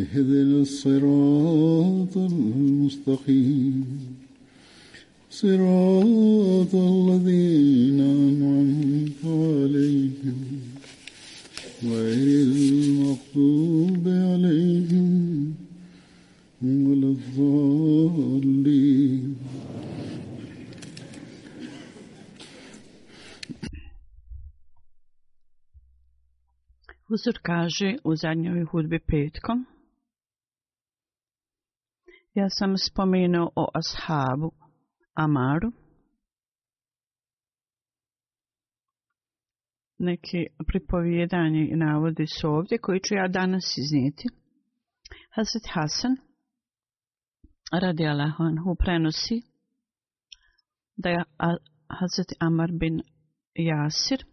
اهدنا الصراط المستقيم صراط الذين أنعمت عليهم غير المغضوب عليهم ولا الضالين Huzur kaže u zadnjoj hudbi petkom Ja sam spomenuo o ashabu Amaru. Neki pripovjedanje i navode su ovdje koji ću ja danas iznijeti. Hazret Hasan radi Allahu prenosi da je Hazret Amar bin Jasir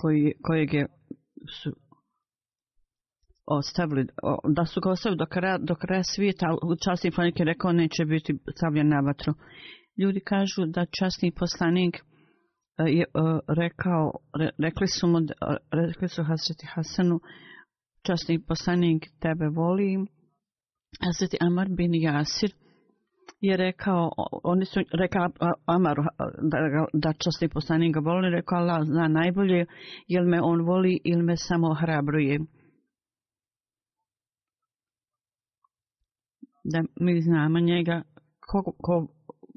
koji, kojeg je su ostavili, o, da su ga ostavili do kraja, do kraja svijeta, ali častni poslanik je rekao neće biti stavljen na vatru. Ljudi kažu da častni poslanik e, je uh, rekao, re, rekli su mu, e, rekli su Hazreti Hasanu, častni poslanik tebe voli, Hazreti Amar bin Jasir, je rekao, oni su rekao Amaru da, da časti poslanik ga voli, rekao Allah zna najbolje jel me on voli ili me samo hrabruje. Da mi znamo njega, ko, ko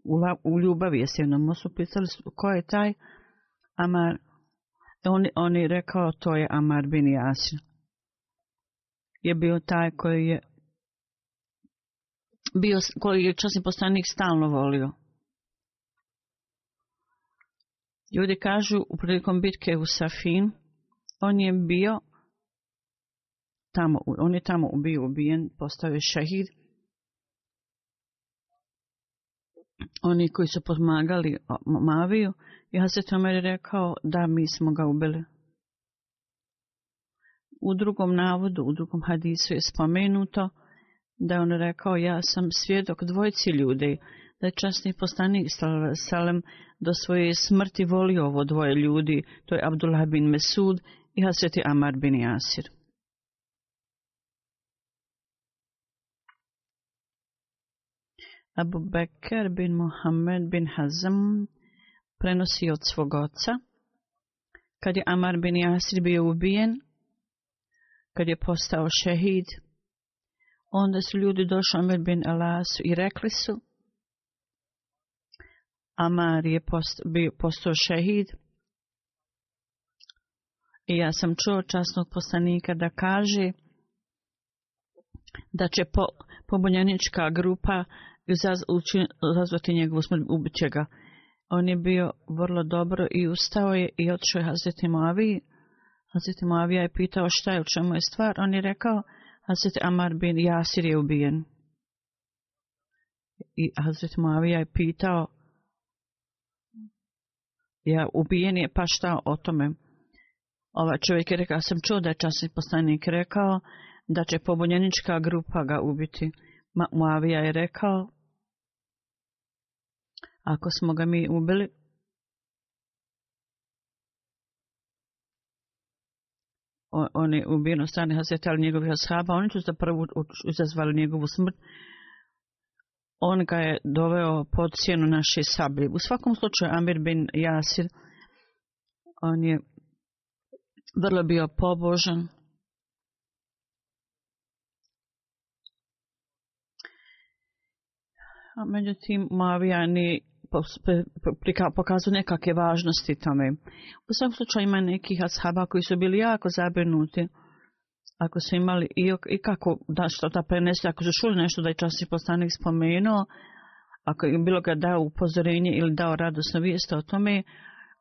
u, la, u ljubavi je se jednom osu pisali, ko je taj Amar? On, on je rekao, to je Amar bin Jasin. Je bio taj koji je bio, koji je časni postanik stalno volio. Ljudi kažu, u prilikom bitke u Safin, on je bio tamo, on je tamo bio ubijen, postao je šahid. Oni koji su pomagali Maviju, i Hasret Omer je rekao da mi smo ga ubili. U drugom navodu, u drugom hadisu je spomenuto, da je on rekao, ja sam svjedok dvojci ljudi, da je časni postanik Salem do svoje smrti volio ovo dvoje ljudi, to je Abdullah bin Mesud i Haseti Amar bin Jasir. Abu Bekr bin Muhammed bin Hazam prenosi od svog oca. Kad je Amar bin Jasir bio ubijen, kad je postao šehid, Onda su ljudi došli Amir bin Elasu i rekli su, Amar je post, bio, postao šehid i ja sam čuo časnog poslanika da kaže da će po, pobunjenička grupa zaz, učin, zazvati njegovu smrt, ubiće ga. On je bio vrlo dobro i ustao je i otišao je Hazreti Moavi. Hazreti Moavija je pitao šta je, u čemu je stvar. On je rekao, Hazret Amar bin Jasir je ubijen. I Hazret Muavija je pitao, ja ubijen je, pa šta o tome? Ova čovjek je rekao, sam čuo da je časni poslanik rekao da će pobunjenička grupa ga ubiti. Ma, Muavija je rekao, ako smo ga mi ubili, oni ubijeno strane Hazreti Ali njegovih ashaba, oni su za prvu izazvali njegovu smrt. On ga je doveo pod sjenu naše sablje. U svakom slučaju, Amir bin Jasir, on je vrlo bio pobožan. A međutim, Mavija nije pokazuju nekakve važnosti tome. U svakom slučaju ima nekih ashaba koji su bili jako zabrinuti. Ako su imali i, i kako da što da prenesli, ako su šuli nešto da je časni postanik spomenuo, ako je bilo ga dao upozorenje ili dao radosno vijesto o tome,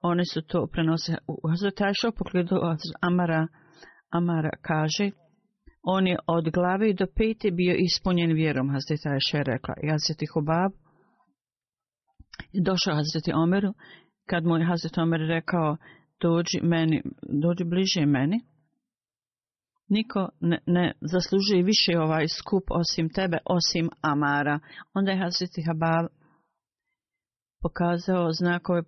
oni su to prenosili. U Hazreti Ajša u pogledu Amara, Amara kaže, on je od glave do pete bio ispunjen vjerom, Hazreti Ajša je rekla. Ja se tih obav, došao Hazreti Omeru, kad mu je Hazreti Omer rekao, dođi, meni, dođi bliže meni, niko ne, ne zaslužuje više ovaj skup osim tebe, osim Amara. Onda je Hazreti Habal pokazao znakove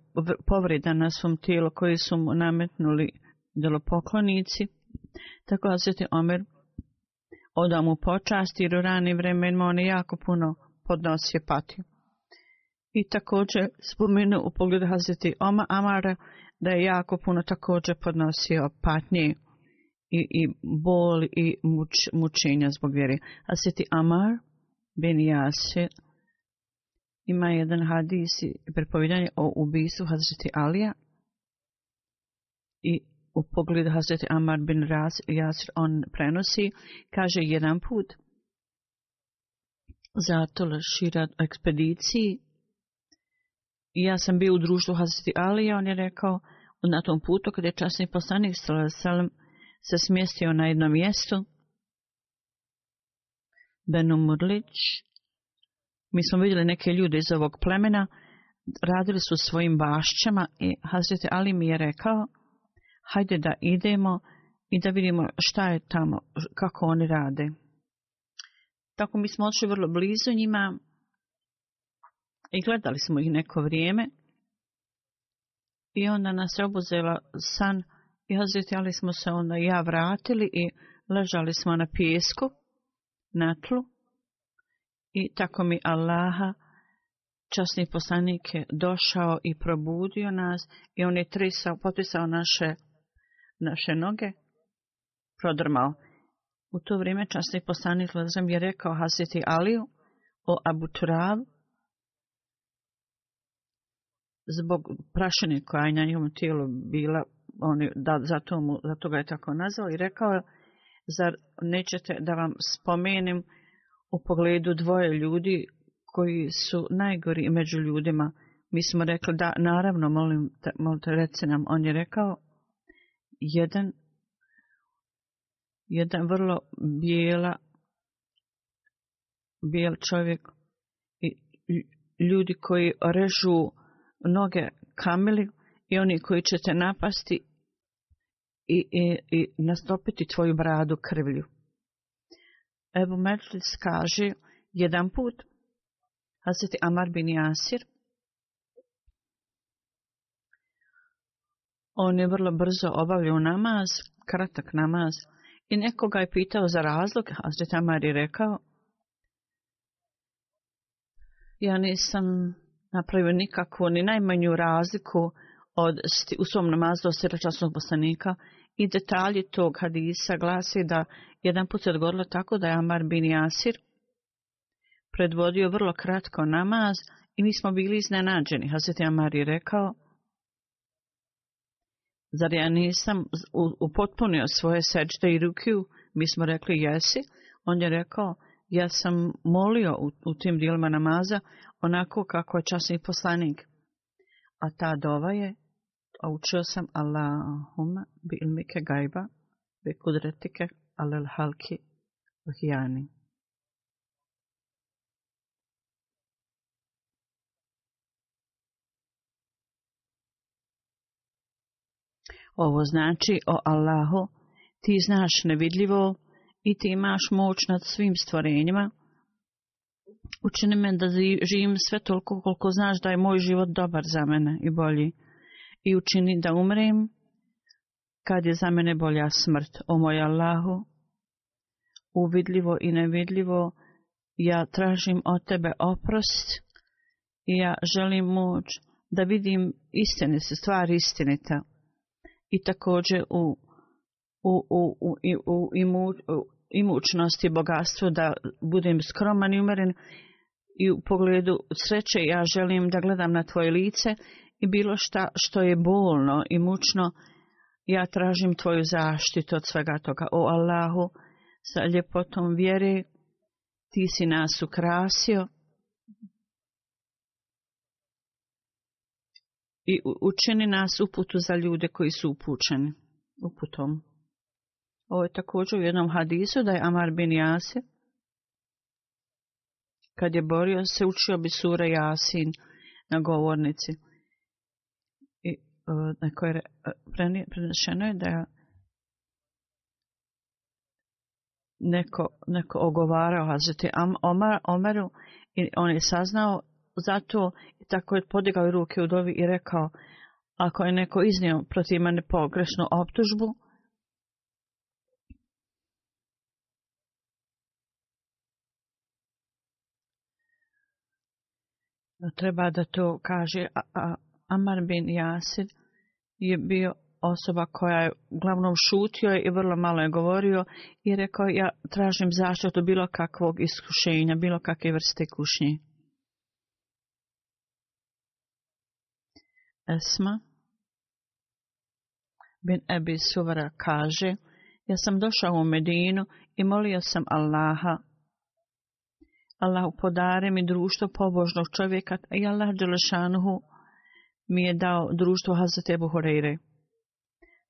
povreda na svom tijelu koji su mu nametnuli delopoklonici. Tako Hazreti Omer odao mu počast jer u rani vremenima on je jako puno podnosio patiju. I također spominu u pogledu Hazreti Oma Amara da je jako puno također podnosio patnje i, i bol i muč, mučenja zbog vjeri. Hazreti Amar bin Jasir ima jedan hadis i prepovjedanje o ubisu Hazreti Alija i u pogledu Hazreti Amar bin Ras, Jasir on prenosi, kaže jedan put, zato širat ekspediciji I ja sam bio u društvu Hazreti Ali, on je rekao, na tom putu kada je časni poslanik Salasalem se smjestio na jedno mjesto, Benu Murlić, mi smo vidjeli neke ljude iz ovog plemena, radili su svojim bašćama i Hazreti Ali mi je rekao, hajde da idemo i da vidimo šta je tamo, kako oni rade. Tako mi smo odšli vrlo blizu njima, I gledali smo ih neko vrijeme. I onda nas je obuzela san i ozitjali smo se onda ja vratili i ležali smo na pjesku, na tlu. I tako mi Allaha, časni poslanik je došao i probudio nas i on je trisao, potisao naše, naše noge, prodrmao. U to vrijeme časni poslanik je rekao Haziti Aliju o Abu Turavu, zbog prašine koja je na njom tijelu bila, on, da, zato, mu, zato ga je tako nazvao i rekao je, zar nećete da vam spomenem u pogledu dvoje ljudi koji su najgori među ljudima? Mi smo rekli, da, naravno, molim te, molim te reci nam, on je rekao, jedan, jedan vrlo bijela, bijel čovjek i ljudi koji režu mnoge kameli i oni koji će te napasti i, i, i nastopiti tvoju bradu krvlju. Ebu Metlis kaže jedan put, Hazreti Amar bin Jasir, On je vrlo brzo obavljao namaz, kratak namaz, i nekoga je pitao za razlog, a Zdjeta Mari rekao, ja nisam napravio nikakvu ni najmanju razliku od u svom namazu od sredočasnog poslanika i detalji tog hadisa glasi da jedan put se odgovorilo tako da je Amar bin Jasir predvodio vrlo kratko namaz i mi smo bili iznenađeni. Hazret Amar je rekao, zar ja nisam upotpunio svoje sečte i rukiju, mi smo rekli jesi, on je rekao, ja sam molio u, u tim dijelima namaza, onako kako je časni poslanik. A ta dova je, a učio sam Allahumma bi ilmike gajba, bi kudretike alel halki vahijani. Ovo znači, o Allahu, ti znaš nevidljivo i ti imaš moć nad svim stvorenjima, učini me da živim sve toliko koliko znaš da je moj život dobar za mene i bolji. I učini da umrem, kad je za mene bolja smrt, o moj Allahu. Uvidljivo i nevidljivo, ja tražim od tebe oprost i ja želim moć da vidim istine, se stvar istinita. I također u, u, u, u, u, i, u, u, imućnost i bogatstvo da budem skroman i umeren i u pogledu sreće ja želim da gledam na tvoje lice i bilo šta što je bolno i mučno ja tražim tvoju zaštitu od svega toga o Allahu sa ljepotom vjere ti si nas ukrasio i učini nas uputu za ljude koji su upućeni uputom Ovo je također u jednom hadisu da je Amar bin Jasir, kad je borio se, učio bi sura Jasin na govornici. I e, neko je e, prenešeno je da je neko, neko ogovarao Hazreti Am, Omar, Omaru i on je saznao zato i tako je podigao ruke u dovi i rekao, ako je neko iznio protiv mene pogrešnu optužbu, treba da to kaže a, a, Amar bin Jasir je bio osoba koja je uglavnom šutio i vrlo malo je govorio i rekao ja tražim zaštitu bilo kakvog iskušenja, bilo kakve vrste kušnje. Esma bin Ebi Suvara kaže, ja sam došao u Medinu i molio sam Allaha Allahu podare mi društvo pobožnog čovjeka i Allah Đelešanuhu mi je dao društvo Hazrete Buhoreire.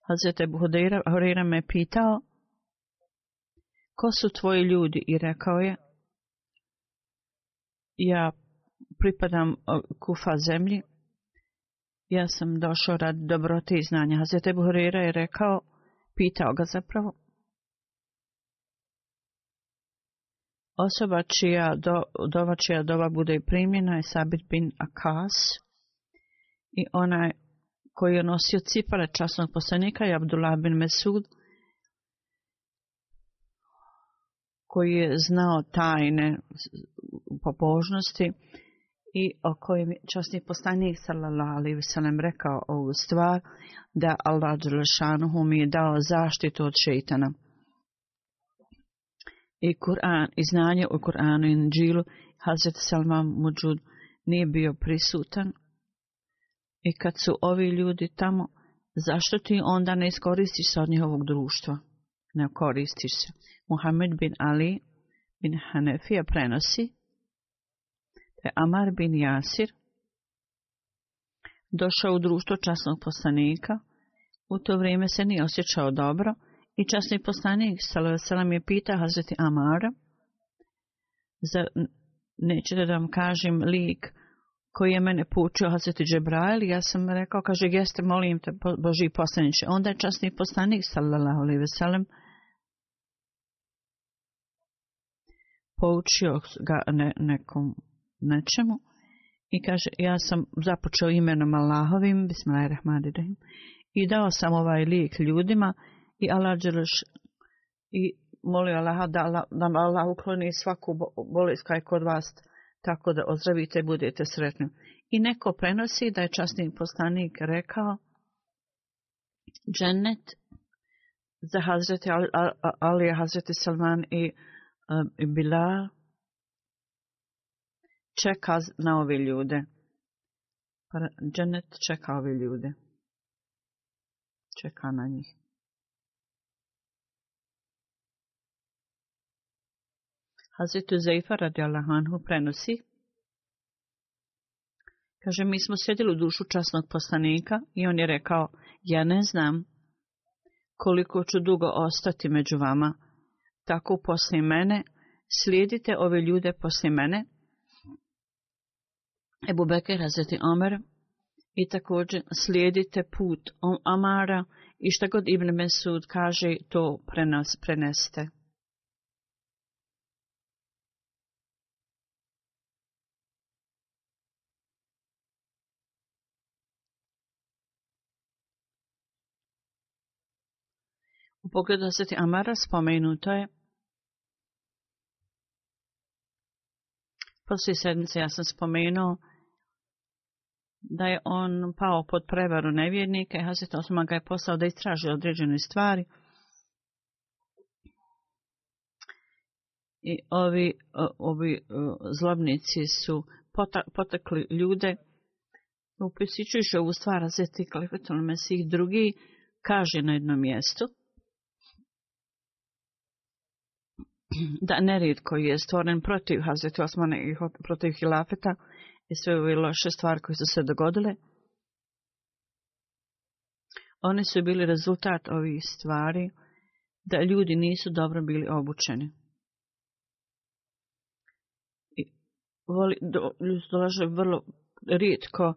Hazrete Buhoreira me pitao, ko su tvoji ljudi? I rekao je, ja pripadam e, kufa zemlji, ja sam došao rad dobrote i znanja. Hazrete Buhoreira je rekao, pitao ga zapravo, Osoba čija do, doba čija doba bude primjena je Sabit bin Akas i onaj koji je nosio cipale časnog poslanika je Abdullah bin Mesud koji je znao tajne pobožnosti i o kojem časni poslanik sallallahu alaihi wasallam rekao ovu stvar da Allah Đelešanuhu mi je dao zaštitu od šeitana i Kur'an i znanje o Kur'anu i Nđilu, Hazret Salman Mujud nije bio prisutan. I kad su ovi ljudi tamo, zašto ti onda ne iskoristiš se od njihovog društva? Ne koristiš se. Muhammed bin Ali bin Hanefija prenosi, te Amar bin Jasir došao u društvo časnog poslanika, u to vrijeme se nije osjećao dobro, I časni poslanik Salavacelam je pitao Hazreti Amara, za, neću da vam kažem lik koji je mene pučio Hazreti Džebrajl, ja sam rekao, kaže, jeste, molim te, Boži poslaniče. Onda je časni poslanik Salavacelam poučio ga ne, nekom nečemu. I kaže, ja sam započeo imenom Allahovim, Bismillahirrahmanirrahim, i dao sam ovaj lik ljudima, koji i Allah Đeleš i molim Allah da nam Allah ukloni svaku bolest kaj kod vas tako da ozdravite i budete sretni. I neko prenosi da je častni poslanik rekao Džennet za Hazreti Ali, Ali Hazreti Salman i, um, i Bila čeka na ove ljude. Pa džennet čeka ove ljude. Čeka na njih. Hazretu Zajfa radi Allahanhu prenosi. Kaže, mi smo sjedili u dušu časnog poslanika i on je rekao, ja ne znam koliko ću dugo ostati među vama, tako posle mene, slijedite ove ljude posle mene. Ebu Beker, Hazreti Omer, i također slijedite put Omara i šta god Ibn Mesud kaže, to prenos, prenesite. pogledu Hazreti Amara spomenuto je. Poslije sedmice ja sam spomenuo da je on pao pod prevaru nevjernika i Hazreti Osman ga je poslao da istraže određene stvari. I ovi, ovi zlobnici su potekli ljude upisičujuće ovu stvar Hazreti Kalifetul Mesih drugi kaže na jednom mjestu. da nered koji je stvoren protiv Hazreti Osmane i protiv Hilafeta i sve ove loše stvari koje su se dogodile, one su bili rezultat ovih stvari da ljudi nisu dobro bili obučeni. Voli, do, ljudi dolaže vrlo rijetko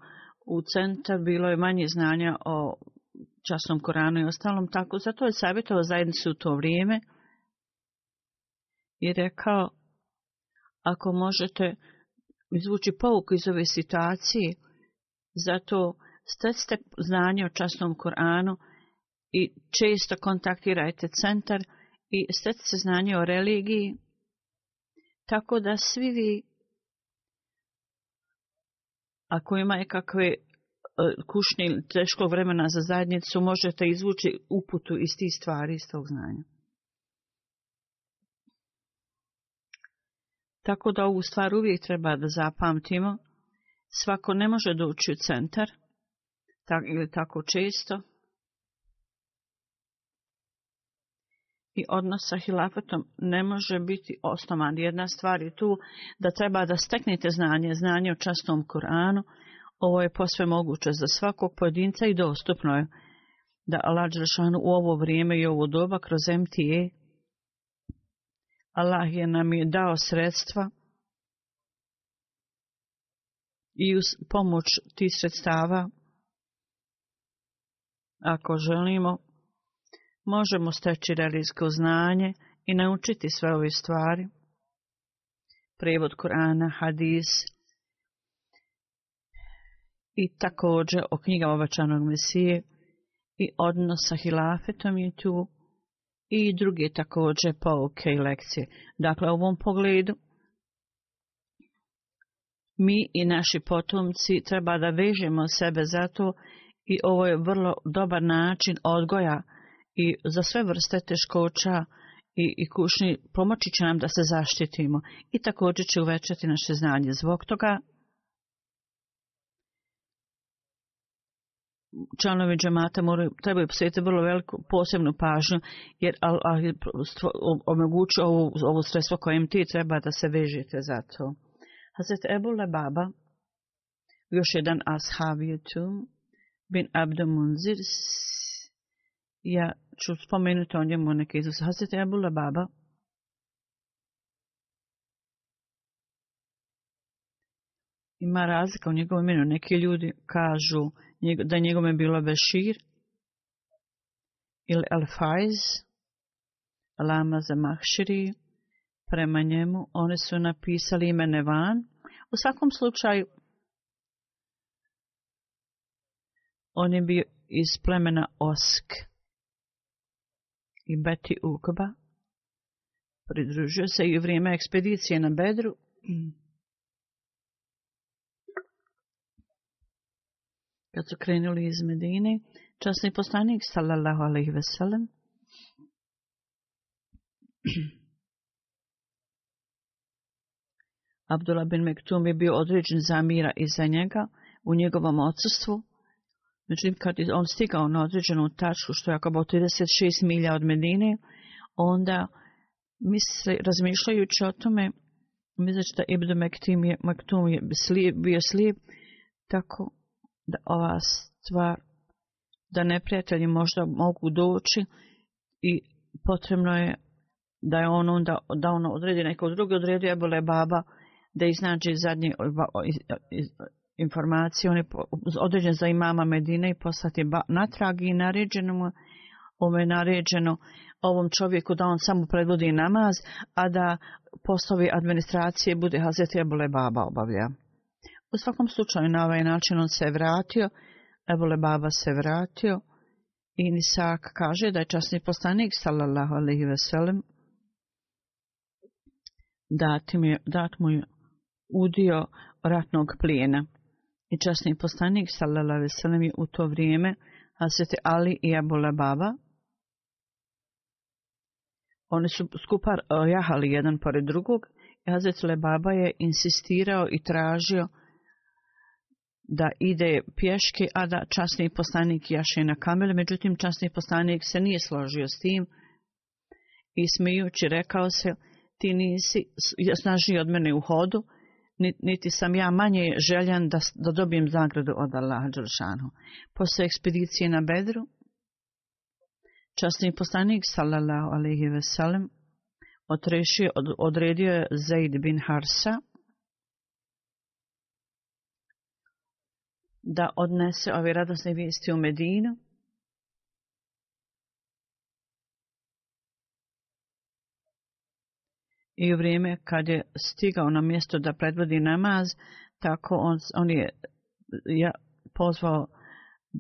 u centar, bilo je manje znanja o časnom Koranu i ostalom, tako zato je savjetovo zajednicu u to vrijeme, i rekao, ako možete izvući pouku iz ove situacije, zato stacite znanje o časnom Koranu i često kontaktirajte centar i stacite znanje o religiji, tako da svi vi, ako imaju kakve e, kušnje teškog vremena za zajednicu, možete izvući uputu iz tih stvari, iz tog znanja. tako da ovu stvar uvijek treba da zapamtimo. Svako ne može doći u centar, tak, ili tako često. I odnos sa hilafetom ne može biti osnovan. Jedna stvar je tu da treba da steknete znanje, znanje o častnom Koranu. Ovo je posve moguće za svakog pojedinca i dostupno je da Aladžrašan u ovo vrijeme i ovo doba kroz MTA Allah je nam je dao sredstva i uz pomoć tih sredstava, ako želimo, možemo steći religijsko znanje i naučiti sve ove stvari. Prevod Korana, Hadis i također o knjigama obačanog Mesije i odnos sa hilafetom je tu i druge također pouke i lekcije. Dakle, u ovom pogledu mi i naši potomci treba da vežemo sebe za to i ovo je vrlo dobar način odgoja i za sve vrste teškoća i, i kušni pomoći će nam da se zaštitimo i također će uvećati naše znanje. Zbog toga članovi džamata moraju, trebaju posvjetiti vrlo veliku posebnu pažnju, jer omogući ovo, ovo sredstvo kojim ti treba da se vežete za to. Hazret Ebu Lebaba, još jedan ashab je tu, bin Abdu Munzir, ja ću spomenuti o njemu neke izvose. Hazret Ebu Lebaba, ima razlika u njegovom imenu. Neki ljudi kažu da njegovom je bilo Bešir ili Elfajz, Lama za Mahširi, prema njemu. Oni su napisali imene van. U svakom slučaju, on je bio iz plemena Osk i Beti Ukba. Pridružio se i u vrijeme ekspedicije na Bedru. Mm. kad su krenuli iz Medine, časni poslanik, salallahu alaihi veselem, Abdullah bin Mektum je bio određen za mira iza njega, u njegovom odsustvu. Međutim, kad on stigao na određenu tačku, što je oko 36 milija od Medine, onda misle, razmišljajući o tome, misleći da Ibn Mektum je, Mektum je slijep, bio slijep, tako da ova stvar, da neprijatelji možda mogu doći i potrebno je da je on onda, da ono odredi neko drugi odredi, jebola je baba da iznađe zadnje informacije, on je određen za imama Medine i poslati natrag i naređeno mu ovo je naređeno ovom čovjeku da on samo predvodi namaz, a da poslovi administracije bude Hazreti Ebole Baba obavljao. U svakom slučaju na ovaj način on se je vratio, Ebole Baba se vratio i Nisak kaže da je časni postanik, salallahu alaihi veselim, dat, mi, dat mu je udio ratnog plijena. I časni postanik, salallahu veselim, je u to vrijeme, a svete Ali i Ebole Baba, Oni su skupa eh, jahali jedan pored drugog i Hazret Lebaba je insistirao i tražio da ide pješke, a da časni poslanik jaše na kamelu. Međutim, časni poslanik se nije složio s tim i smijući rekao se, ti nisi snažniji od mene u hodu, niti sam ja manje željan da, da dobijem zagradu od Allaha Đeršanu. Posle ekspedicije na Bedru, časni poslanik, sallallahu alaihi veselem, odrešio, odredio je Zaid bin Harsa, da odnese ove radosne vijesti u Medinu. I u vrijeme kad je stigao na mjesto da predvodi namaz, tako on, on je ja pozvao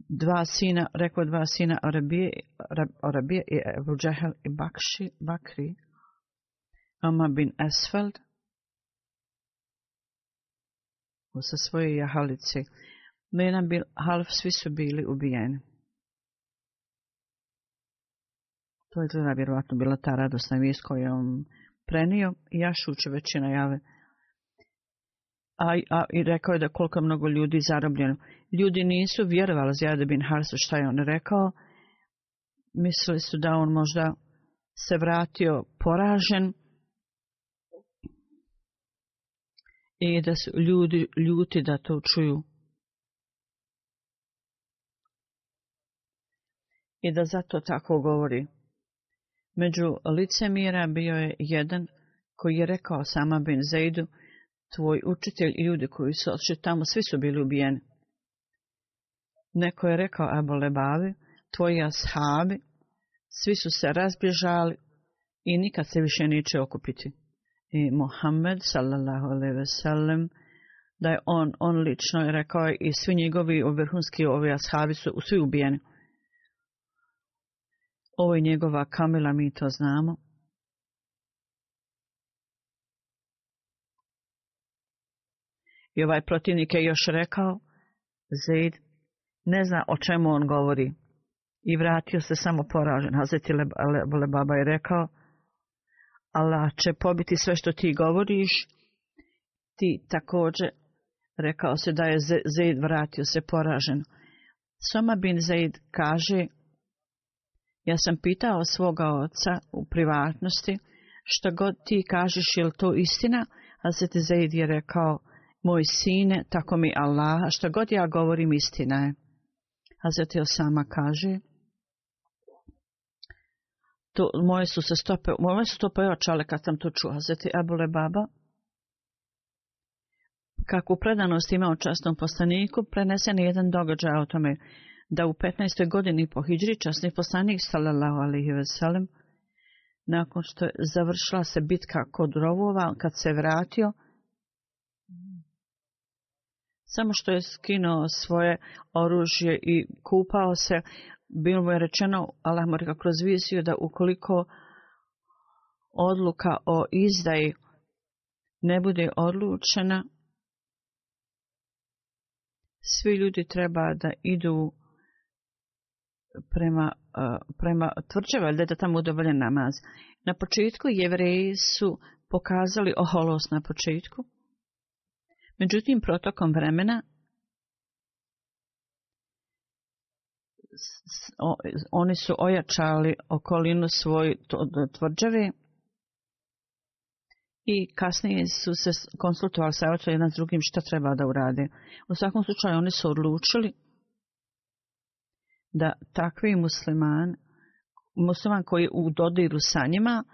dva sina, rekao dva sina Arabije, Arabije i Abu Džahel i Bakši, Bakri, Amar bin Esfeld, sa svoje jahalice. Mena bil Half, svi su bili ubijeni. To je gleda vjerovatno bila ta radosna vijest koju je on prenio. I ja šuću većina jave. A, a, I rekao je da koliko mnogo ljudi zarobljeno. Ljudi nisu vjerovali Zijade bin Harsa šta je on rekao. Mislili su da on možda se vratio poražen. I da su ljudi ljuti da to čuju. i da zato tako govori. Među licemira bio je jedan koji je rekao sama Ben Zaidu, tvoj učitelj i ljudi koji su odšli tamo, svi su bili ubijeni. Neko je rekao Abu Lebavi, tvoji ashabi, svi su se razbježali i nikad se više neće okupiti. I Muhammed, sallallahu alaihi ve sellem, da je on, on lično je rekao i svi njegovi vrhunski ovi ashabi su svi ubijeni. Ovo je njegova kamila, mi to znamo. I ovaj protivnik je još rekao, Zaid ne zna o čemu on govori. I vratio se samo poražen. Hazreti Lebaba Le, Le, Le je rekao, Allah će pobiti sve što ti govoriš. Ti također, rekao se da je Zaid vratio se poraženo. Soma bin Zaid kaže, Ja sam pitao svoga oca u privatnosti, što god ti kažeš, je to istina? A se te Zaid je rekao, moj sine, tako mi Allah, što god ja govorim, istina je. A se te Osama kaže, to, moje su se stope, moje su to pojačale kad sam to čuo, a se te Abule Baba, kako predanost imao častom postaniku, prenesen je jedan događaj o tome da u 15. godini po Hidžri časni poslanik sallallahu alaihi ve sellem, nakon što je završila se bitka kod rovova, kad se vratio, samo što je skinuo svoje oružje i kupao se, bilo mu je rečeno, Allah mora kroz viziju, da ukoliko odluka o izdaji ne bude odlučena, svi ljudi treba da idu u prema, prema tvrđe valjde da tamo udobalje namaz. Na početku jevreji su pokazali oholost na početku. Međutim, protokom vremena oni su ojačali okolinu svoj tvrđave i kasnije su se konsultovali sa jedan s drugim šta treba da urade. U svakom slučaju oni su odlučili da takvi musliman, musliman koji u dodiru sa njima,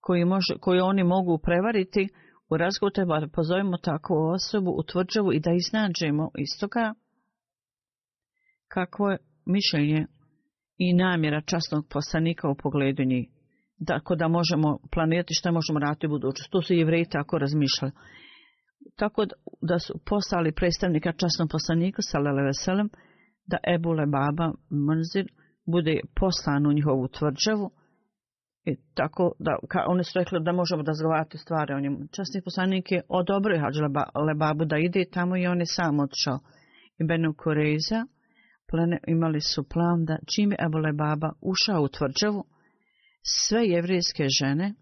koji, može, koji oni mogu prevariti, u razgovu treba da pozovimo takvu osobu u tvrđavu i da iznađemo istoga kakvo je mišljenje i namjera častnog poslanika u pogledu njih. Tako da možemo planirati što možemo raditi u budućnosti. To su i jevreji tako razmišljali. Tako da su poslali predstavnika častnog poslanika, salale veselem, da Ebule Baba Mrzir bude poslan u njihovu tvrđavu. I tako da ka, oni su rekli da možemo da zgovarati stvari o njemu. Časni poslanik je odobro je Hađe Lebabu da ide tamo i on je sam odšao. I Benu Koreza plane, imali su plan da čim je Ebu Lebaba ušao u tvrđavu, sve jevrijske žene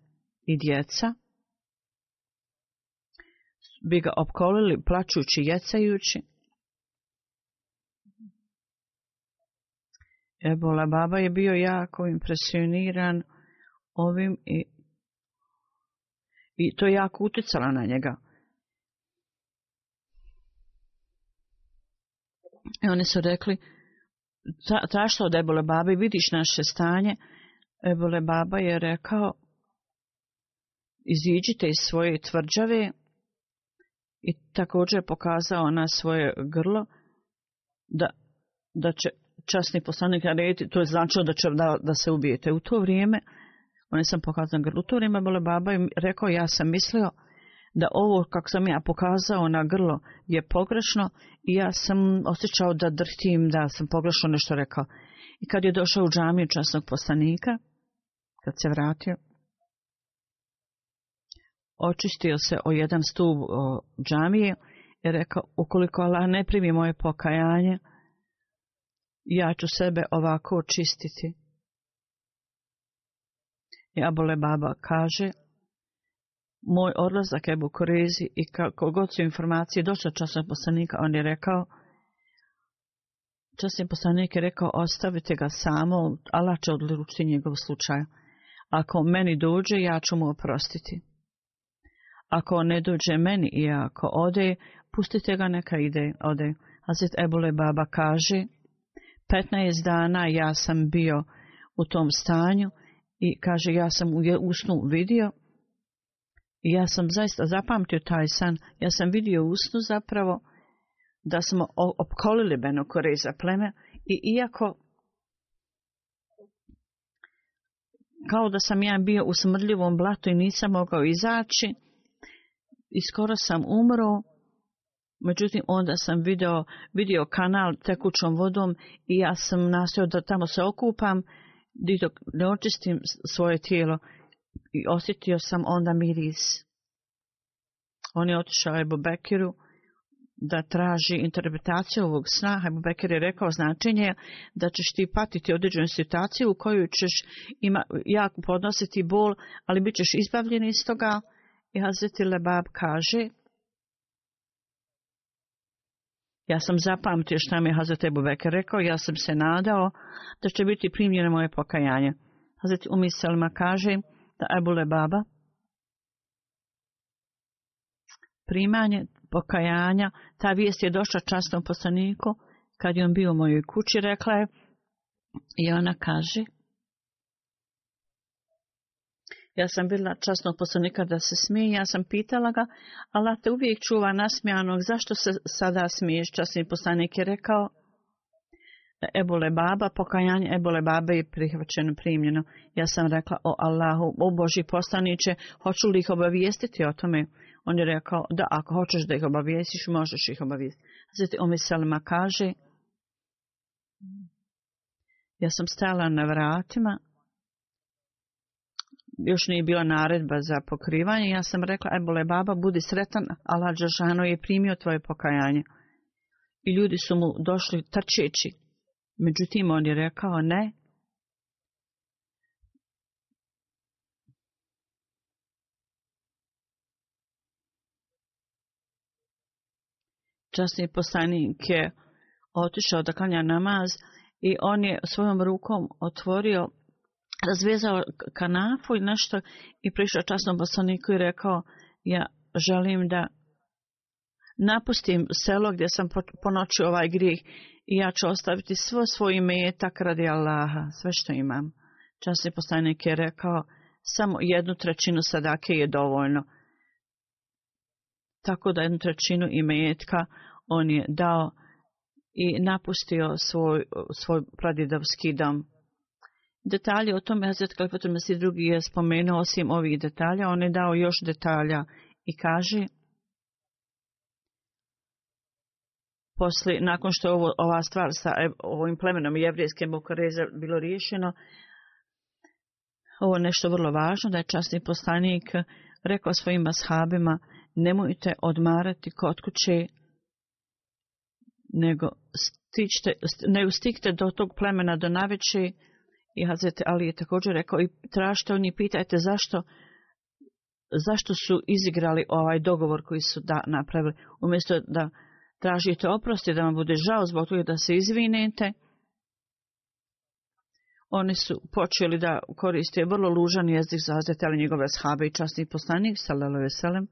i djeca bi ga opkolili plaćući jecajući Ebola baba je bio jako impresioniran ovim i, i to jako utjecala na njega. I oni su rekli, zašto od Ebole babi vidiš naše stanje? Ebole baba je rekao, iziđite iz svoje tvrđave i također je pokazao na svoje grlo da, da će časni poslanik narediti, to je značilo da će da, da se ubijete. U to vrijeme, on sam pokazan grlu, u to vrijeme bila baba i rekao, ja sam mislio da ovo, kako sam ja pokazao na grlo, je pogrešno i ja sam osjećao da drhtim, da sam pogrešno nešto rekao. I kad je došao u džamiju časnog poslanika, kad se vratio, očistio se o jedan stup džamije i rekao, ukoliko Allah ne primi moje pokajanje, ja ću sebe ovako očistiti. I Abule Baba kaže, moj odlazak je bu korezi i kako god su informacije došle časne poslanika, on je rekao, časni poslanik je rekao, ostavite ga samo, Allah će odlučiti njegov slučaj. Ako meni dođe, ja ću mu oprostiti. Ako ne dođe meni i ako ode, pustite ga neka ide, ode. Hazret Ebule Baba kaže, 15 dana ja sam bio u tom stanju i kaže ja sam u snu vidio i ja sam zaista zapamtio taj san. Ja sam vidio u snu zapravo da smo opkolili Benokoreza pleme i iako kao da sam ja bio u smrljivom blatu i nisam mogao izaći i skoro sam umro. Međutim, onda sam video, video kanal tekućom vodom i ja sam nastao da tamo se okupam, dok ne očistim svoje tijelo i osjetio sam onda miris. On je otišao Ebu Bekiru da traži interpretaciju ovog sna. Ebu Bekir je rekao značenje da ćeš ti patiti određenu situaciju u kojoj ćeš ima, jako podnositi bol, ali bit ćeš izbavljen iz toga. I Hazreti Lebab kaže... Ja sam zapamtio šta mi je Hazret Ebu Bekir rekao, ja sam se nadao da će biti primljeno moje pokajanje. Hazret Umi Selma kaže da Ebu Lebaba primanje pokajanja, ta vijest je došla častnom poslaniku kad je on bio u mojoj kući, rekla je i ona kaže ja sam bila časnog poslanika da se smije, ja sam pitala ga, Allah te uvijek čuva nasmijanog, zašto se sada smiješ, časni poslanik je rekao, Ebole baba, pokajanje Ebole babe je prihvaćeno, primljeno. Ja sam rekla, o Allahu, o Boži poslaniće, hoću li ih obavijestiti o tome? On je rekao, da, ako hoćeš da ih obavijestiš, možeš ih obavijestiti. Zatim, Umi Salma kaže, ja sam stala na vratima, još nije bila naredba za pokrivanje, ja sam rekla, ebole baba, budi sretan, Allah Đašano je primio tvoje pokajanje. I ljudi su mu došli trčeći. Međutim, on je rekao, ne. Časni poslanik je otišao da kanja namaz i on je svojom rukom otvorio razvezao kanafu i nešto i prišao časnom poslaniku i rekao ja želim da napustim selo gdje sam ponoćio ovaj grijeh i ja ću ostaviti svo svoj imetak radi Allaha, sve što imam. Časni poslanik je rekao samo jednu trećinu sadake je dovoljno. Tako da jednu trećinu imetka on je dao i napustio svoj, svoj pradjedavski dom detalje o tome Hazret Kalifatul Mesih drugi je spomenuo osim ovih detalja, on je dao još detalja i kaže posle, nakon što je ovo, ova stvar sa ovim plemenom jevrijske Bukareza bilo riješeno ovo nešto vrlo važno da je častni postanik rekao svojim ashabima nemojte odmarati kod kuće nego stičte, ne ustikte do tog plemena do naveće I Hazret Ali je također rekao i tražite oni pitajte zašto zašto su izigrali ovaj dogovor koji su da napravili. Umjesto da tražite oprosti, da vam bude žao zbog toga da se izvinete, oni su počeli da koriste vrlo lužan jezik za Hazret Ali njegove shabe i častni poslanik, salalu veselem,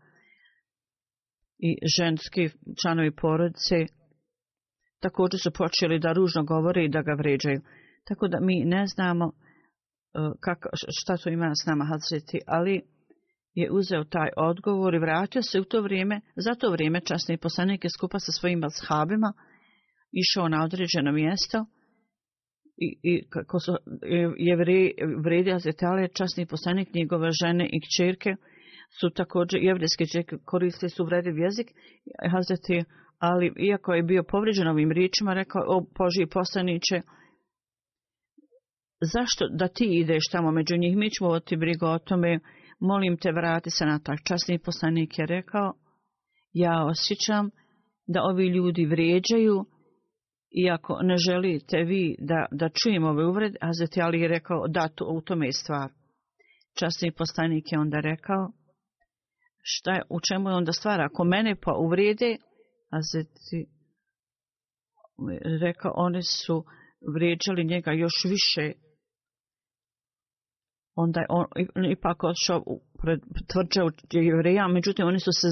i ženski članovi porodice, također su počeli da ružno govore i da ga vređaju. Tako da mi ne znamo e, kak, šta to ima s nama Hazreti Ali je uzeo taj odgovor i vratio se u to vrijeme, za to vrijeme časni poslanik je skupa sa svojim ashabima išao na određeno mjesto i, i kako su e, je vredi Hazreti Ali časni poslanik njegove žene i kćerke su također jevrijske čerke koristili su vredi jezik Hazreti Ali iako je bio povriđen ovim riječima rekao o Boži poslaniče, poslaniče zašto da ti ideš tamo među njih, mi ćemo voditi brigo o tome, molim te vrati se na tak časni poslanik je rekao, ja osjećam da ovi ljudi vrijeđaju, iako ne želite vi da, da čujem ove uvrede, a zati Ali je rekao, da, to, u tome je stvar. Časni poslanik je onda rekao, šta je, u čemu je onda stvar, ako mene pa uvrede, a zati rekao, one su vrijeđali njega još više onda on ipak odšao pred tvrđe jevreja, međutim oni su se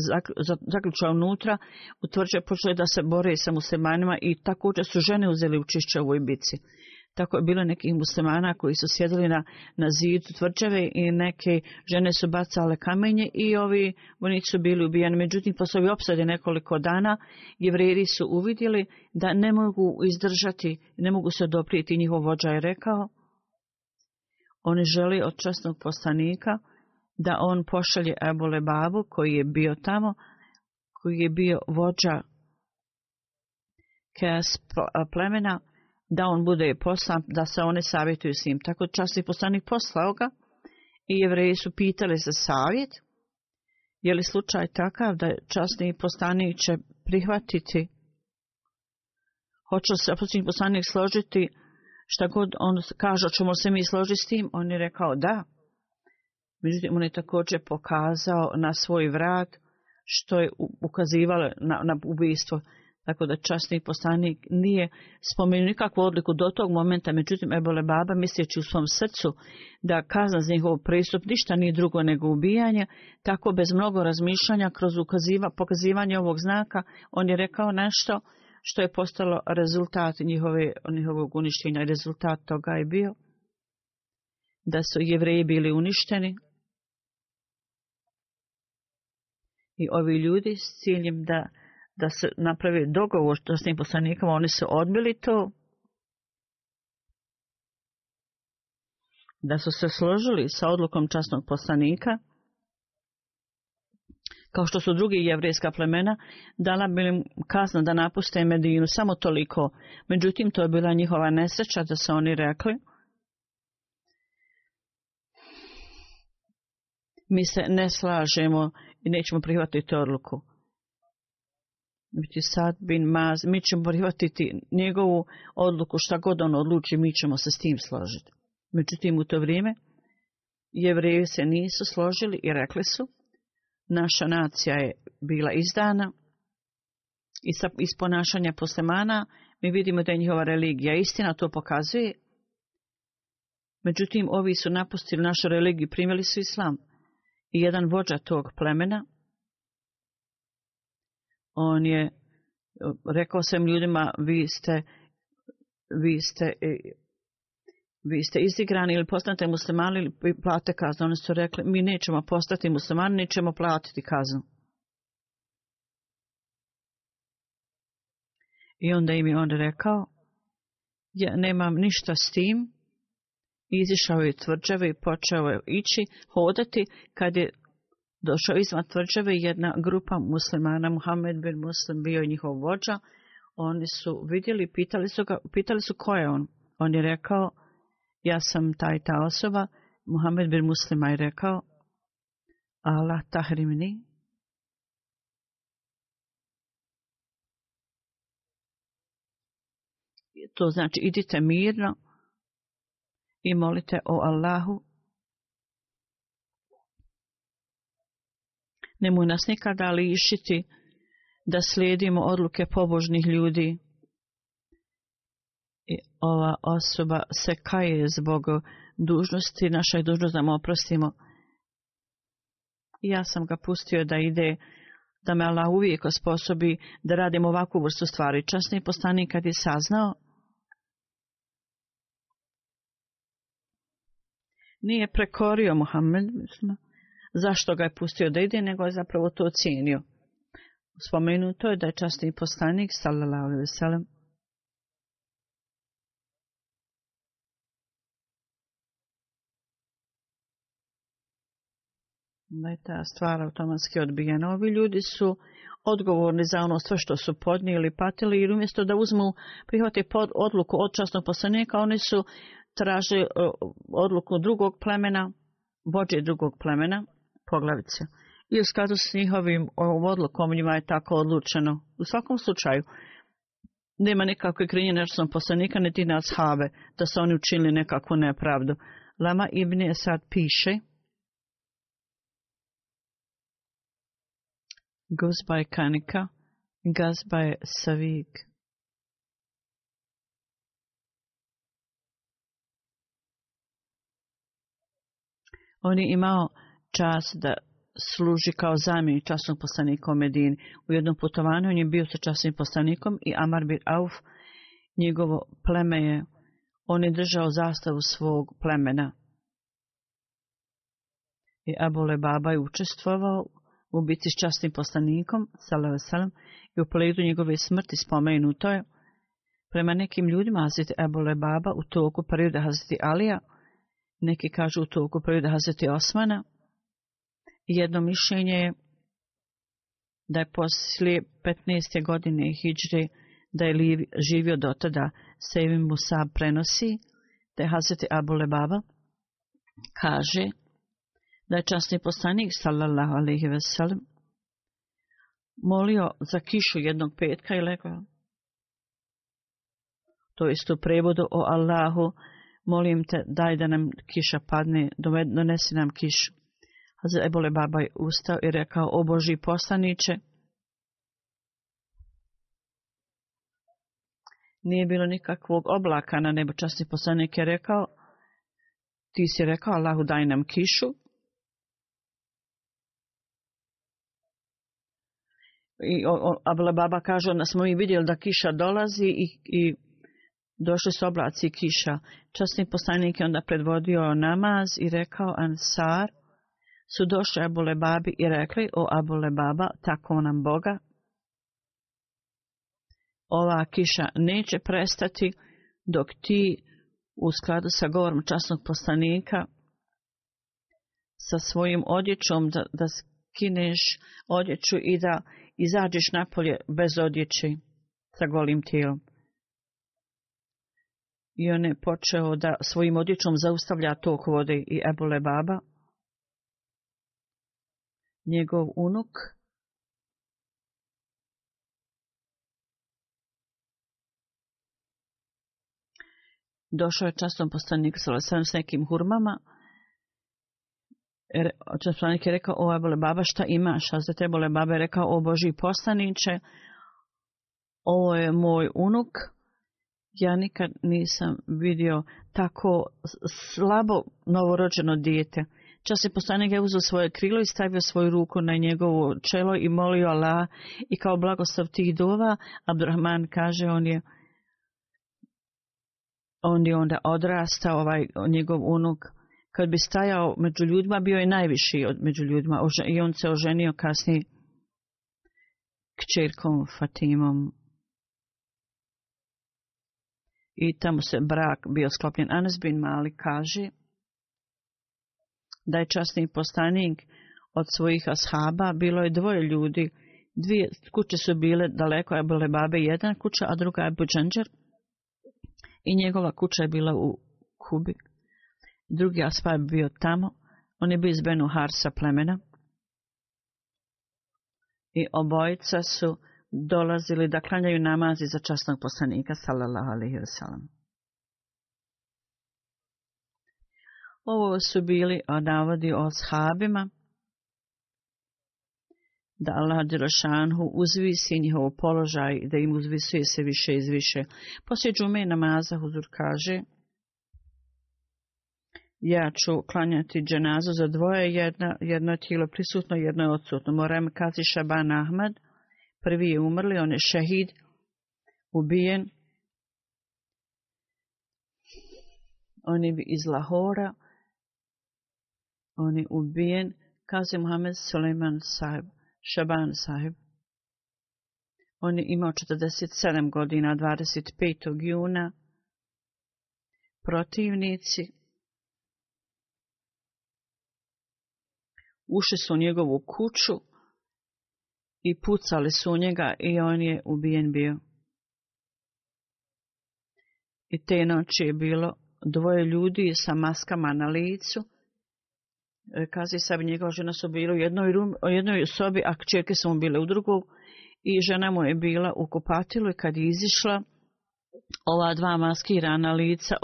zaključali unutra u tvrđe počeli da se bore sa muslimanima i također su žene uzeli učišće u ibici. Tako je bilo nekih muslimana koji su sjedili na, na zidu tvrđave i neke žene su bacale kamenje i ovi vojnici su bili ubijeni. Međutim, posle ovi opsade nekoliko dana, jevreji su uvidjeli da ne mogu izdržati, ne mogu se doprijeti, njihov vođa je rekao, oni želi od časnog poslanika da on pošalje Ebole Babu koji je bio tamo, koji je bio vođa Kes plemena, da on bude poslan, da se one savjetuju s njim. Tako časni poslanik poslao ga i jevreji su pitali za savjet. Je li slučaj takav da časni poslanik će prihvatiti? Hoće se poslanik složiti učiniti? šta god on kaže, ćemo se mi složiti s tim, on je rekao da. Međutim, on je također pokazao na svoj vrat, što je ukazivalo na, na ubijstvo, tako da časni postanik nije spomenuo nikakvu odliku do tog momenta, međutim, Ebole Baba misleći u svom srcu da kazna za njihov pristup ništa nije drugo nego ubijanje, tako bez mnogo razmišljanja kroz ukaziva, pokazivanje ovog znaka, on je rekao nešto, što što je postalo rezultat njihove, njihovog uništenja. Rezultat toga je bio da su jevreji bili uništeni i ovi ljudi s ciljem da, da se napravi dogovor što s njim poslanikom, oni su odbili to. Da su se složili sa odlukom časnog poslanika, kao što su drugi jevrijska plemena, dala bi im kazna da napuste Medinu samo toliko. Međutim, to je bila njihova nesreća da se oni rekli. Mi se ne slažemo i nećemo prihvatiti odluku. Biti znači, sad bin maz, mi ćemo prihvatiti njegovu odluku, šta god on odluči, mi ćemo se s tim složiti. Međutim, u to vrijeme, jevreje se nisu složili i rekli su, naša nacija je bila izdana i sa isponašanja poslemana mi vidimo da je njihova religija istina to pokazuje međutim ovi su napustili našu religiju primili su islam i jedan vođa tog plemena on je rekao svim ljudima vi ste vi ste e, vi ste izigrani ili postanete muslimani ili plate kaznu. Oni su rekli, mi nećemo postati muslimani, nećemo platiti kaznu. I onda im je on rekao, ja nemam ništa s tim. Izišao je tvrđave i počeo je ići, hodati. Kad je došao izvan tvrđave, jedna grupa muslimana, Muhammed bin Muslim, bio je njihov vođa. Oni su vidjeli, pitali su, ga, pitali su ko je on. On je rekao, ja sam ta i ta osoba, Muhammed bin Muslima je rekao, Allah tahrimni. To znači, idite mirno i molite o Allahu. Nemoj nas nikada lišiti da slijedimo odluke pobožnih ljudi i ova osoba se kaje zbog dužnosti, naša je dužnost da mu oprostimo. Ja sam ga pustio da ide, da me Allah uvijek osposobi da radim ovakvu vrstu stvari. Časni postani kad je saznao, nije prekorio Muhammed, mislim, zašto ga je pustio da ide, nego je zapravo to ocjenio. Spomenuto je da je častni postanik, sallallahu alaihi wa sallam, da je ta stvar automatski odbijena. Ovi ljudi su odgovorni za ono sve što su podnijeli, patili i umjesto da uzmu, prihvate pod odluku odčasnog poslanika, oni su traže e, odluku drugog plemena, vođe drugog plemena, poglavice. I u skladu s njihovim odlukom njima je tako odlučeno. U svakom slučaju, nema nekakve krinje nečasnog poslanika, ne ti nas habe, da su oni učinili nekakvu nepravdu. Lama Ibn Esad piše... goes by Kanika, goes by Savig. On je imao čas da služi kao zamjeni časnog poslanika u Medini. U jednom putovanju on je bio sa časnim poslanikom i Amar bin Auf, njegovo pleme je, on je držao zastavu svog plemena. I Abu Lebaba je učestvovao u biti s častnim poslanikom, salavu salam, i u pogledu njegove smrti spomenuto je, prema nekim ljudima Hazreti Ebu Lebaba u toku perioda Hazreti Alija, neki kažu u toku perioda Hazreti Osmana, jedno mišljenje je da je poslije 15. godine Hidžre, da je Liv živio do tada, Sevim Musab prenosi, da je Hazreti Ebu Lebaba, kaže, da je časni poslanik sallallahu alejhi ve sellem molio za kišu jednog petka i legao. To isto u prevodu o Allahu, molim te daj da nam kiša padne, donesi nam kišu. Hazir Ebole Baba je ustao i rekao, o Boži poslaniće, nije bilo nikakvog oblaka na nebo. Časni poslanik je rekao, ti si rekao, Allahu daj nam kišu, i Abla Baba kaže da smo mi vidjeli da kiša dolazi i, i došli su oblaci kiša. Časni poslanik je onda predvodio namaz i rekao Ansar su došli Abule Babi i rekli o Abule Baba tako nam Boga. Ova kiša neće prestati dok ti u skladu sa govorom časnog poslanika sa svojim odjećom da, da skineš odjeću i da izađeš napolje bez odjeće, sa golim tijelom. I on je počeo da svojim odjećom zaustavlja tok vode i ebole baba. Njegov unuk došao je častom postanik s nekim hurmama otac poslanik je rekao, o, ebole baba, šta imaš? A za tebole baba je rekao, o, Boži poslaniće, ovo je moj unuk. Ja nikad nisam vidio tako slabo novorođeno dijete. Čas je poslanik je uzao svoje krilo i stavio svoju ruku na njegovo čelo i molio Allah i kao blagoslov tih dova, Abdurrahman kaže, on je on je onda odrastao, ovaj njegov unuk, kad bi stajao među ljudima, bio je najviši od među ljudima i on se oženio kasnije kćerkom Fatimom. I tamo se brak bio sklopljen. Anas bin Mali kaže da je časni postanik od svojih ashaba, bilo je dvoje ljudi, dvije kuće su bile daleko, je bile babe jedna kuća, a druga je Buđanđer i njegova kuća je bila u Kubi drugi Asfar bio tamo, on je bio iz Benu Harsa plemena. I obojica su dolazili da klanjaju namazi za časnog poslanika, sallallahu alaihi wa sallam. Ovo su bili navodi o shabima, da Allah Đerašanhu uzvisi njihov položaj, da im uzvisuje se više i više. Poslije džume namaza Huzur kaže, ja ću klanjati dženazu za dvoje, jedno, jedno je tijelo prisutno, jedno je odsutno. Moram kazi Šaban Ahmad, prvi je umrli, on je šehid, ubijen. On je iz Lahora, on je ubijen. Kazi Muhammed Suleiman sahib, Šaban sahib. On je imao 47 godina, 25. juna. Protivnici, ušli su u njegovu kuću i pucali su u njega i on je ubijen bio. I te noći je bilo dvoje ljudi sa maskama na licu. E, kazi sam, njegova žena su bile u jednoj, rum, u jednoj sobi, a čerke su mu bile u drugog. I žena mu je bila u kopatilu i kad je izišla, ova dva maskirana lica,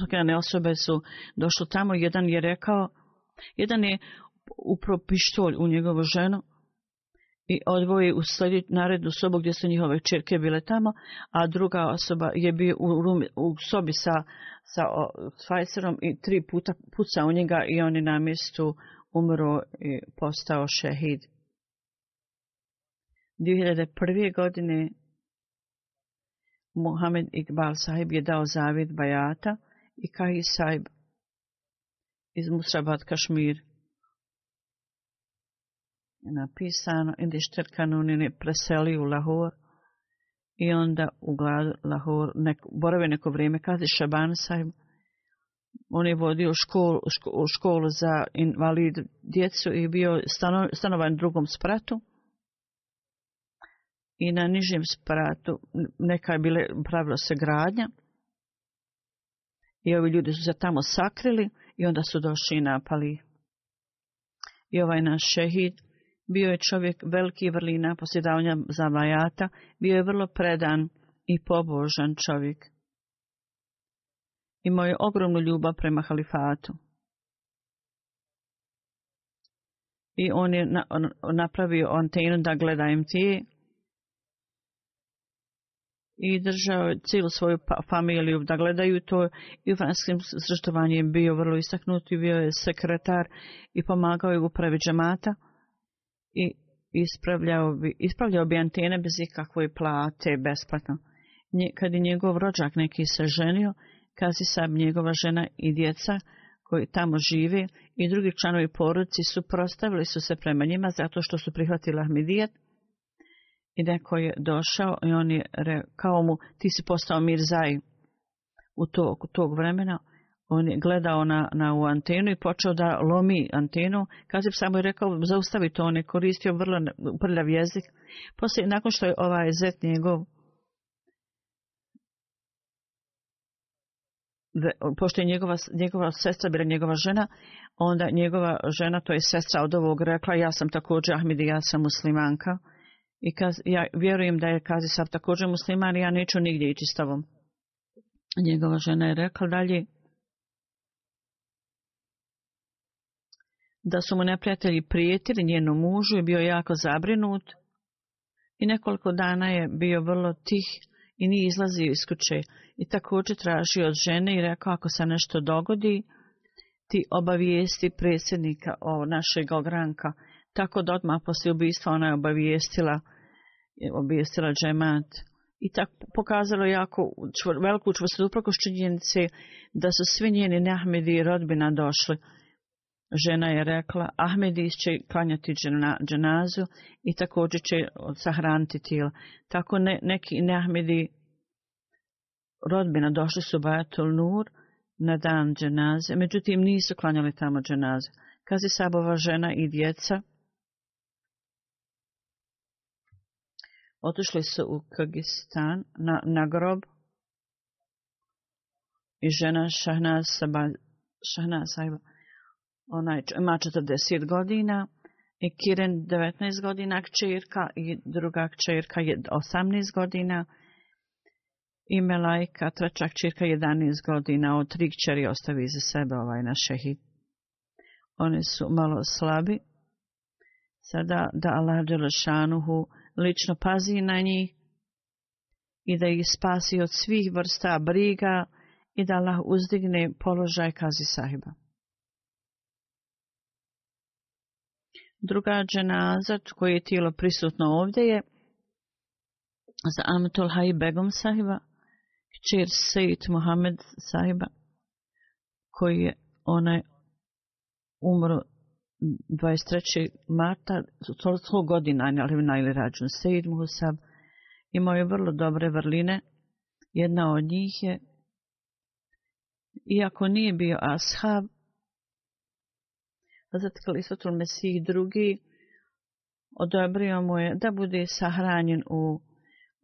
maskirane osobe su došli tamo. Jedan je rekao, jedan je upro pištolj u njegovo ženo i odvoji u sljedeću narednu sobu gdje su njihove čerke bile tamo, a druga osoba je bio u, rum, u sobi sa, sa Svajserom i tri puta puca u njega i on je na mjestu umro i postao šehid. 2001. godine Mohamed Iqbal sahib je dao zavid Bajata i Kahi sahib iz Musrabat Kašmir. 2002 napisano, i dešter kanonine preseli u Lahor, i onda u gladu Lahor, neko, borave neko vrijeme, kazi Šaban sajm, on je vodio škol, ško, školu za invalid djecu i bio stano, stanovan drugom spratu. I na nižem spratu neka je bile pravilo se gradnja. I ovi ljudi su se tamo sakrili i onda su došli i napali. I ovaj naš šehid, bio je čovjek veliki vrlina posjedavanja zavajata, bio je vrlo predan i pobožan čovjek. Imao je ogromnu ljubav prema halifatu. I on je na, on, napravio antenu da gleda MTA i držao je cijelu svoju pa, familiju da gledaju to i u franskim sreštovanjem bio vrlo istaknut i bio je sekretar i pomagao je u pravi džemata i ispravljao bi, ispravljao bi antene bez ikakvoj plate, besplatno. Nje, kad je njegov rođak neki se ženio, kazi sam njegova žena i djeca koji tamo žive i drugi članovi porodci su prostavili su se prema njima zato što su prihvatili Ahmedijat. I neko je došao i on je rekao mu, ti si postao Mirzaj u tog, tog vremena, on je gledao na, na u antenu i počeo da lomi antenu. Kazib samo je rekao, zaustavi to, on je koristio vrlo prljav jezik. Poslije, nakon što je ovaj zet njegov, pošto je njegova, njegova sestra bila njegova žena, onda njegova žena, to je sestra od ovog, rekla, ja sam također Ahmedi, ja sam muslimanka. I kaz, ja vjerujem da je Kazisav također musliman i ja neću nigdje ići s tobom. Njegova žena je rekla dalje, da su mu neprijatelji prijetili njenom mužu i bio jako zabrinut i nekoliko dana je bio vrlo tih i nije izlazio iz kuće i također tražio od žene i rekao ako se nešto dogodi ti obavijesti predsjednika o našeg ogranka. Tako da odmah poslije ubistva ona je obavijestila, obavijestila džemat. I tako pokazalo jako čvr, veliku čvrstu uprako ščinjenice da su svi njeni Nehmedi i rodbina došli. Žena je rekla, Ahmedis će klanjati džena, dženazu i također će sahraniti tijel. Tako ne, neki ne Ahmedi rodbina došli su u Bajatul Nur na dan dženaze, međutim nisu klanjali tamo dženaze. Kazi sabova žena i djeca otišli su u Kagistan na, na grob i žena Šahnaz Sabaj. Šahnaz Sabaj onaj, ima 40 godina i Kiren 19 godina kćerka i druga kćerka je 18 godina i Melajka, treća kćerka 11 godina, od tri kćeri ostavi za sebe ovaj na šehid. Oni su malo slabi. Sada da Allah Đelešanuhu lično pazi na njih i da ih spasi od svih vrsta briga i da Allah uzdigne položaj kazi sahiba. druga dženazat koji je tijelo prisutno ovdje je za Amitul Haji Begum sahiba, kćer Sejit Mohamed sahiba, koji je onaj umro 23. marta, toliko godina, ali najli rađun Sejit Mohusab, imao je vrlo dobre vrline, jedna od njih je, iako nije bio ashab, zatekli Isvatul Mesih drugi, odobrio mu je da bude sahranjen u,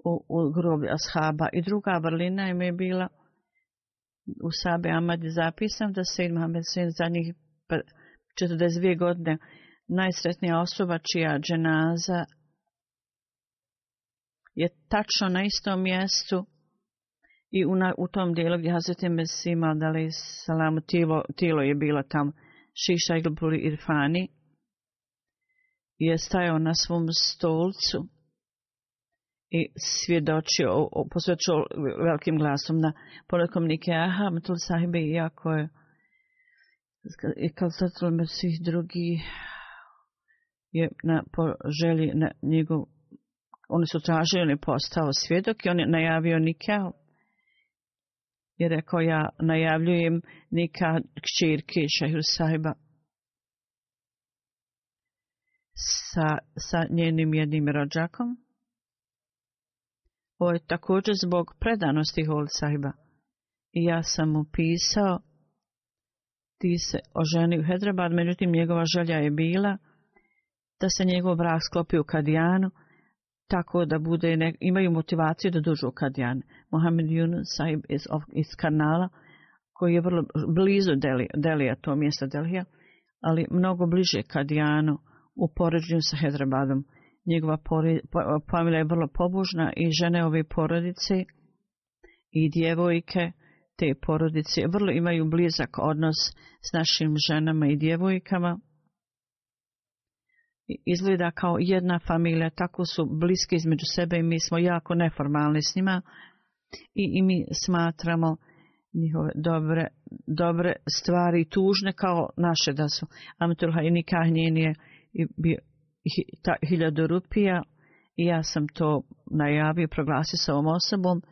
u, u grobi Ashaba. I druga vrlina im je bila u Sabe Amadi zapisan da se Mohamed Sin za njih 42 godine najsretnija osoba čija dženaza je tačno na istom mjestu i u, na, u tom dijelu gdje Hazreti Mesih imao da li salam, tilo, tilo je bilo tamo. Šiša Iglburi Irfani je stajao na svom stolcu i svjedočio, posvjedočio velikim glasom na ponadkom Nikea Hametul Sahibe i jako je i kao sastrali me svih drugi je na po želji na njegov oni su tražili, on je postao svjedok i on je najavio Nikea je rekao ja najavljujem nika kćirke šehru sahiba sa, sa njenim jednim rođakom. Ovo je također zbog predanosti hol sahiba. I ja sam mu pisao, ti se oženi u Hedrabad, međutim njegova želja je bila da se njegov brak sklopi u Kadijanu, tako da bude ne, imaju motivaciju da dođu u Kadijan. Mohamed Yunus Saib iz, of, iz kanala, koji je vrlo blizu Deli, Delija, to mjesta Delija, ali mnogo bliže Kadijanu u poređenju sa Hedrabadom. Njegova familija je vrlo pobužna i žene ove porodice i djevojke te porodice vrlo imaju blizak odnos s našim ženama i djevojkama izgleda kao jedna familija, tako su bliski između sebe i mi smo jako neformalni s njima i, i mi smatramo njihove dobre, dobre stvari tužne kao naše da su. Amitulha i nikah njen je bio ta hiljadu rupija i ja sam to najavio, proglasio sa ovom osobom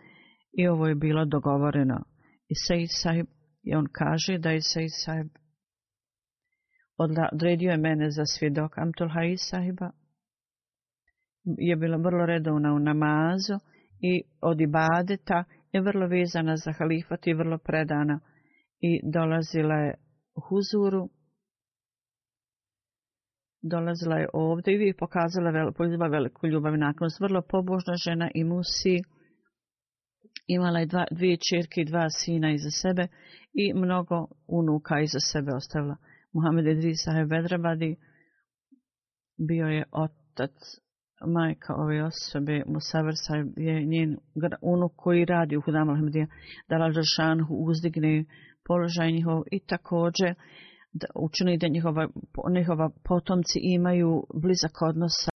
i ovo je bilo dogovoreno. I Sejid sahib, i on kaže da je Sejid sahib odredio je mene za svjedok Amtul Haiz sahiba. Je bila vrlo redovna u namazu i od ibadeta je vrlo vezana za halifat i vrlo predana. I dolazila je u huzuru. Dolazila je ovdje i vi pokazala veliku, veliku ljubav i nakon. Vrlo pobožna žena i musi. Imala je dva, dvije čirke i dva sina iza sebe i mnogo unuka iza sebe ostavila. Muhammed Idris Saheb Bedrabadi bio je otac majka ove osobe, Musavr Saheb je njen unuk koji radi u Hudam Al-Hamdija, Dalal Žešanhu uzdigne položaj njihov i također da učini da njihova, njihova potomci imaju blizak odnosa.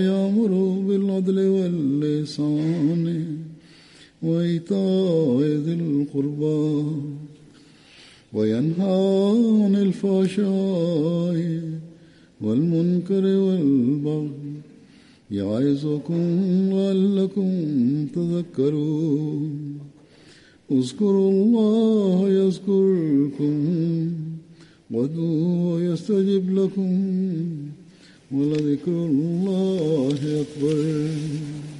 الفضل واللسان وإيتاء ذي القربى وينهى عن الفحشاء والمنكر والبغي يعظكم لعلكم تذكرون اذكروا الله يذكركم ودوا يستجب لكم ولذكر الله أكبر